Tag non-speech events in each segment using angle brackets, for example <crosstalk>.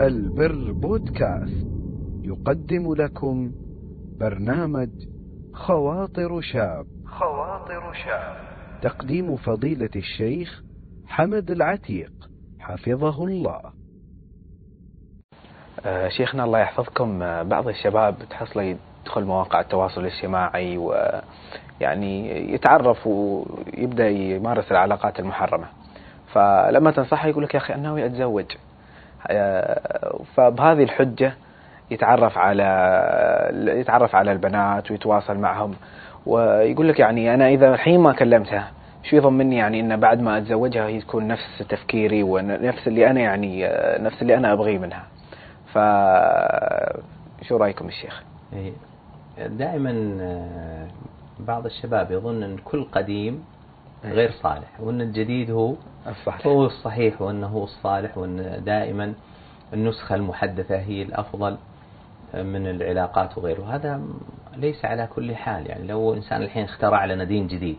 البر بودكاست. يقدم لكم برنامج خواطر شاب. خواطر شاب. تقديم فضيلة الشيخ حمد العتيق. حفظه الله. آه، شيخنا الله يحفظكم. آه، بعض الشباب تحصله يدخل مواقع التواصل الاجتماعي ويعني يتعرف ويبدأ يمارس العلاقات المحرمة. فلما تنصحه يقول لك يا أخي أنا ناوي أتزوج. فبهذه الحجة يتعرف على يتعرف على البنات ويتواصل معهم ويقول لك يعني أنا إذا الحين ما كلمتها شو يضمني يعني إن بعد ما أتزوجها هي تكون نفس تفكيري ونفس اللي أنا يعني نفس اللي أنا أبغيه منها. ف شو رأيكم الشيخ؟ إيه، دائما آه، بعض الشباب يظن إن كل قديم غير صالح وإن الجديد هو الصحيح. هو الصحيح وانه هو الصالح وإن دائما النسخة المحدثة هي الأفضل من العلاقات وغيره. هذا ليس على كل حال يعني لو إنسان الحين اخترع لنا دين جديد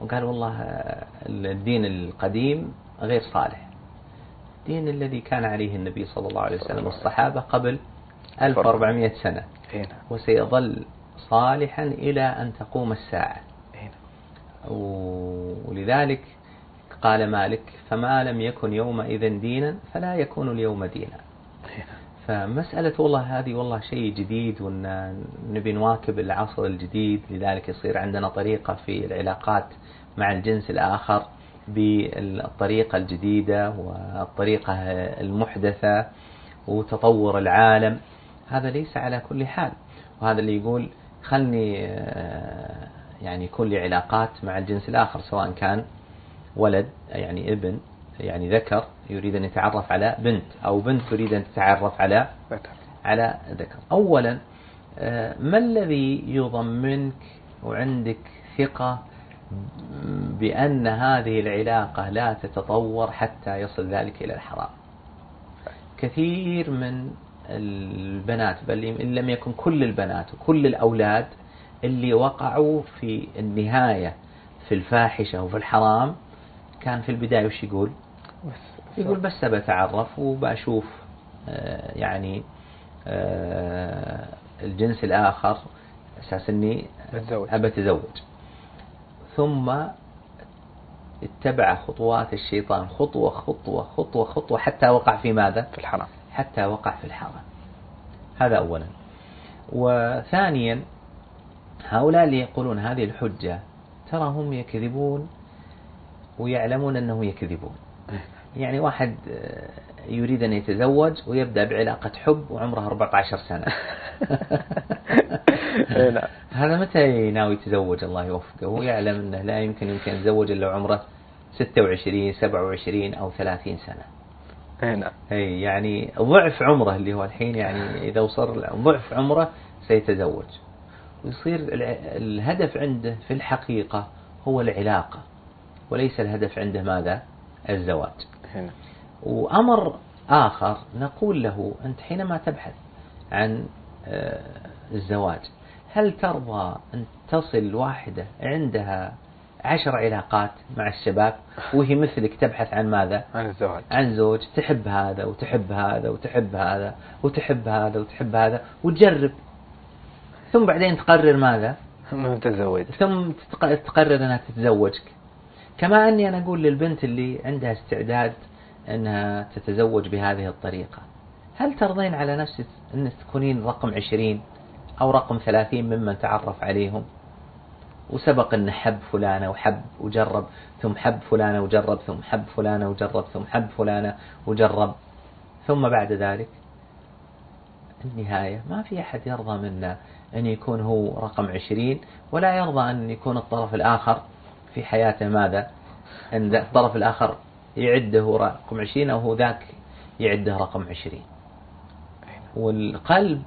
وقال والله الدين القديم غير صالح. الدين الذي كان عليه النبي صلى الله عليه وسلم والصحابة قبل 1400 سنة. وسيظل صالحا إلى أن تقوم الساعة. ولذلك قال مالك فما لم يكن يومئذ دينا فلا يكون اليوم دينا. فمسألة والله هذه والله شيء جديد وأن نبي نواكب العصر الجديد لذلك يصير عندنا طريقة في العلاقات مع الجنس الآخر بالطريقة الجديدة والطريقة المحدثة وتطور العالم. هذا ليس على كل حال وهذا اللي يقول خلني آه، يعني يكون لي علاقات مع الجنس الآخر سواء كان ولد يعني ابن يعني ذكر يريد أن يتعرف على بنت أو بنت تريد أن تتعرف على على ذكر. أولا آه، ما الذي يضمنك وعندك ثقة بأن هذه العلاقة لا تتطور حتى يصل ذلك إلى الحرام؟ كثير من البنات بل إن لم يكن كل البنات وكل الأولاد اللي وقعوا في النهاية في الفاحشة وفي الحرام كان في البداية وش يقول؟ يقول بس بتعرف وبشوف آه، يعني آه، الجنس الآخر أساس أني أبى أتزوج. ثم اتبع خطوات الشيطان خطوة خطوة خطوة خطوة حتى وقع في ماذا؟ في الحرام. حتى وقع في الحرام. هذا أولا. وثانيا هؤلاء اللي يقولون هذه الحجة ترى هم يكذبون ويعلمون أنه يكذبون. يعني واحد آه، يريد أن يتزوج ويبدأ بعلاقة حب وعمره 14 سنة. <laughs> نعم. هذا متى ناوي يتزوج؟ الله يوفقه. هو يعلم أنه لا يمكن يمكن يتزوج إلا عمره 26 27 أو 30 سنة. نعم. إي يعني ضعف عمره اللي هو الحين يعني إذا وصل ضعف عمره سيتزوج. ويصير الهدف عنده في الحقيقة هو العلاقة وليس الهدف عنده ماذا؟ الزواج هنا. وأمر آخر نقول له أنت حينما تبحث عن آه، الزواج هل ترضى أن تصل واحدة عندها عشر علاقات مع الشباب وهي مثلك تبحث عن ماذا؟ عن الزواج عن زوج تحب هذا وتحب هذا وتحب هذا وتحب هذا وتحب هذا وتجرب ثم بعدين تقرر ماذا؟ ثم تتزوج. ثم تقرر أنها تتزوجك. كما أني أنا أقول للبنت اللي عندها استعداد أنها تتزوج بهذه الطريقة هل ترضين على نفسك انك تكونين رقم عشرين أو رقم ثلاثين ممن تعرف عليهم؟ وسبق أن حب فلانة وحب وجرب ثم حب فلانة وجرب ثم حب فلانة وجرب ثم حب فلانة وجرب ثم بعد ذلك؟ النهاية. ما في أحد يرضى منا أن يكون هو رقم عشرين ولا يرضى أن يكون الطرف الآخر في حياته ماذا؟ أن الطرف الآخر يعده رقم عشرين أو هو ذاك يعده رقم عشرين. والقلب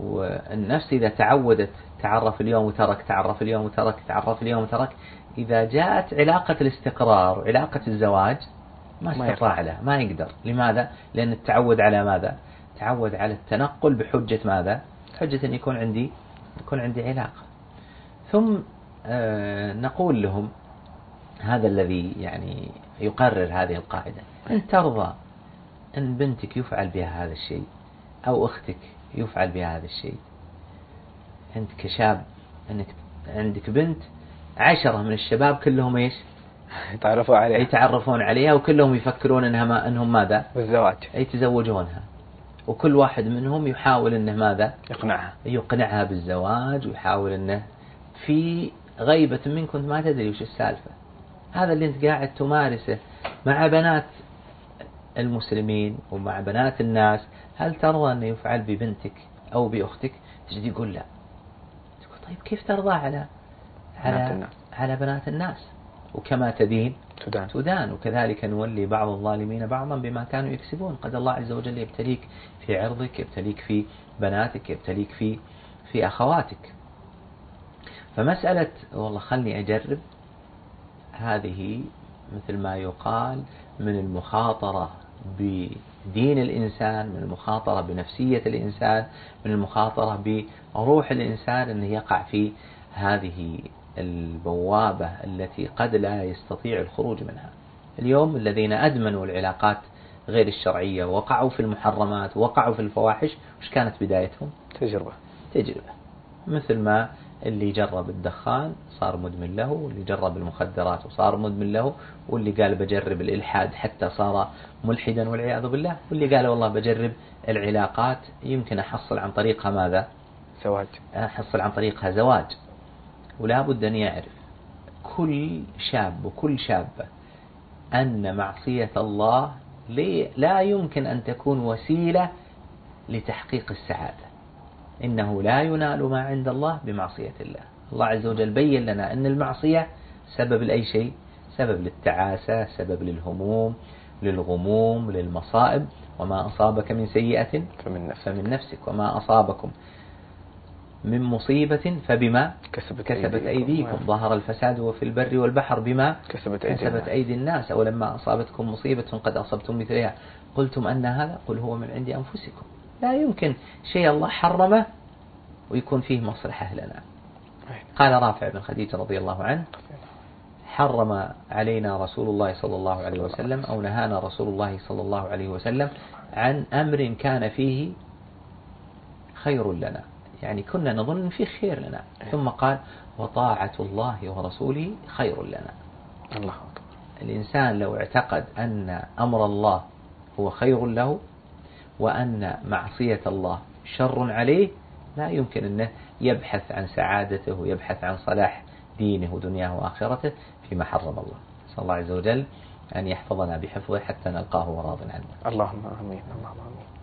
والنفس إذا تعودت تعرف اليوم وترك تعرف اليوم وترك تعرف اليوم وترك إذا جاءت علاقة الاستقرار وعلاقة الزواج ما استطاع له ما يقدر. لماذا؟ لأن التعود على ماذا؟ تعود على التنقل بحجة ماذا؟ حجة أن يكون عندي يكون عندي علاقة. ثم آه نقول لهم هذا الذي يعني يقرر هذه القاعدة. أن ترضى أن بنتك يفعل بها هذا الشيء أو أختك يفعل بها هذا الشيء؟ أنت كشاب أنك عندك بنت عشرة من الشباب كلهم إيش؟ يتعرفوا عليها. يتعرفون عليها وكلهم يفكرون أنها ما أنهم ماذا؟ بالزواج. يتزوجونها. وكل واحد منهم يحاول إنه ماذا؟ يقنعها يقنعها بالزواج ويحاول إنه في غيبة منك كنت ما تدري وش السالفة هذا اللي أنت قاعد تمارسه مع بنات المسلمين ومع بنات الناس هل ترضى انه يفعل ببنتك أو بأختك؟ تجي يقول لا تقول طيب كيف ترضى على على بنات الناس. على بنات الناس وكما تدين تدان تدان وكذلك نولي بعض الظالمين بعضا بما كانوا يكسبون. قد الله عز وجل يبتليك في عرضك يبتليك في بناتك يبتليك في في أخواتك. فمسألة والله خلني أجرب هذه مثل ما يقال من المخاطرة بدين الإنسان من المخاطرة بنفسية الإنسان من المخاطرة بروح الإنسان أنه يقع في هذه البوابة التي قد لا يستطيع الخروج منها. اليوم الذين أدمنوا العلاقات غير الشرعية وقعوا في المحرمات وقعوا في الفواحش وش كانت بدايتهم؟ تجربة. تجربة. مثل ما اللي جرب الدخان صار مدمن له واللي جرب المخدرات وصار مدمن له واللي قال بجرب الإلحاد حتى صار ملحدا والعياذ بالله واللي قال والله بجرب العلاقات يمكن أحصل عن طريقها ماذا؟ زواج. أحصل عن طريقها زواج. ولا بد أن يعرف كل شاب وكل شابة أن معصية الله لا يمكن أن تكون وسيلة لتحقيق السعادة. إنه لا ينال ما عند الله بمعصية الله. الله عز وجل بين لنا أن المعصية سبب لأي شيء؟ سبب للتعاسة سبب للهموم للغموم للمصائب. وما أصابك من سيئة فمن نفسك, فمن نفسك. وما أصابكم من مصيبة فبما كسبت, كسبت أيديكم. ظهر الفساد وفي البر والبحر بما كسبت أيدي, كسبت أيدي الناس. أولما أصابتكم مصيبة قد أصبتم مثلها قلتم أن هذا قل هو من عند أنفسكم. لا يمكن. شيء الله حرمه ويكون فيه مصلحة لنا. قال رافع بن خديجة رضي الله عنه حرم علينا رسول الله صلى الله عليه وسلم أو نهانا رسول الله صلى الله عليه وسلم عن أمر كان فيه خير لنا. يعني كنا نظن فيه خير لنا. ثم قال وطاعة الله ورسوله خير لنا. الله أكبر. الإنسان لو اعتقد أن أمر الله هو خير له وأن معصية الله شر عليه لا يمكن أنه يبحث عن سعادته ويبحث عن صلاح دينه ودنياه وآخرته فيما حرم الله. نسأل الله عز وجل أن يحفظنا بحفظه حتى نلقاه وراض عنه اللهم آمين. اللهم آمين.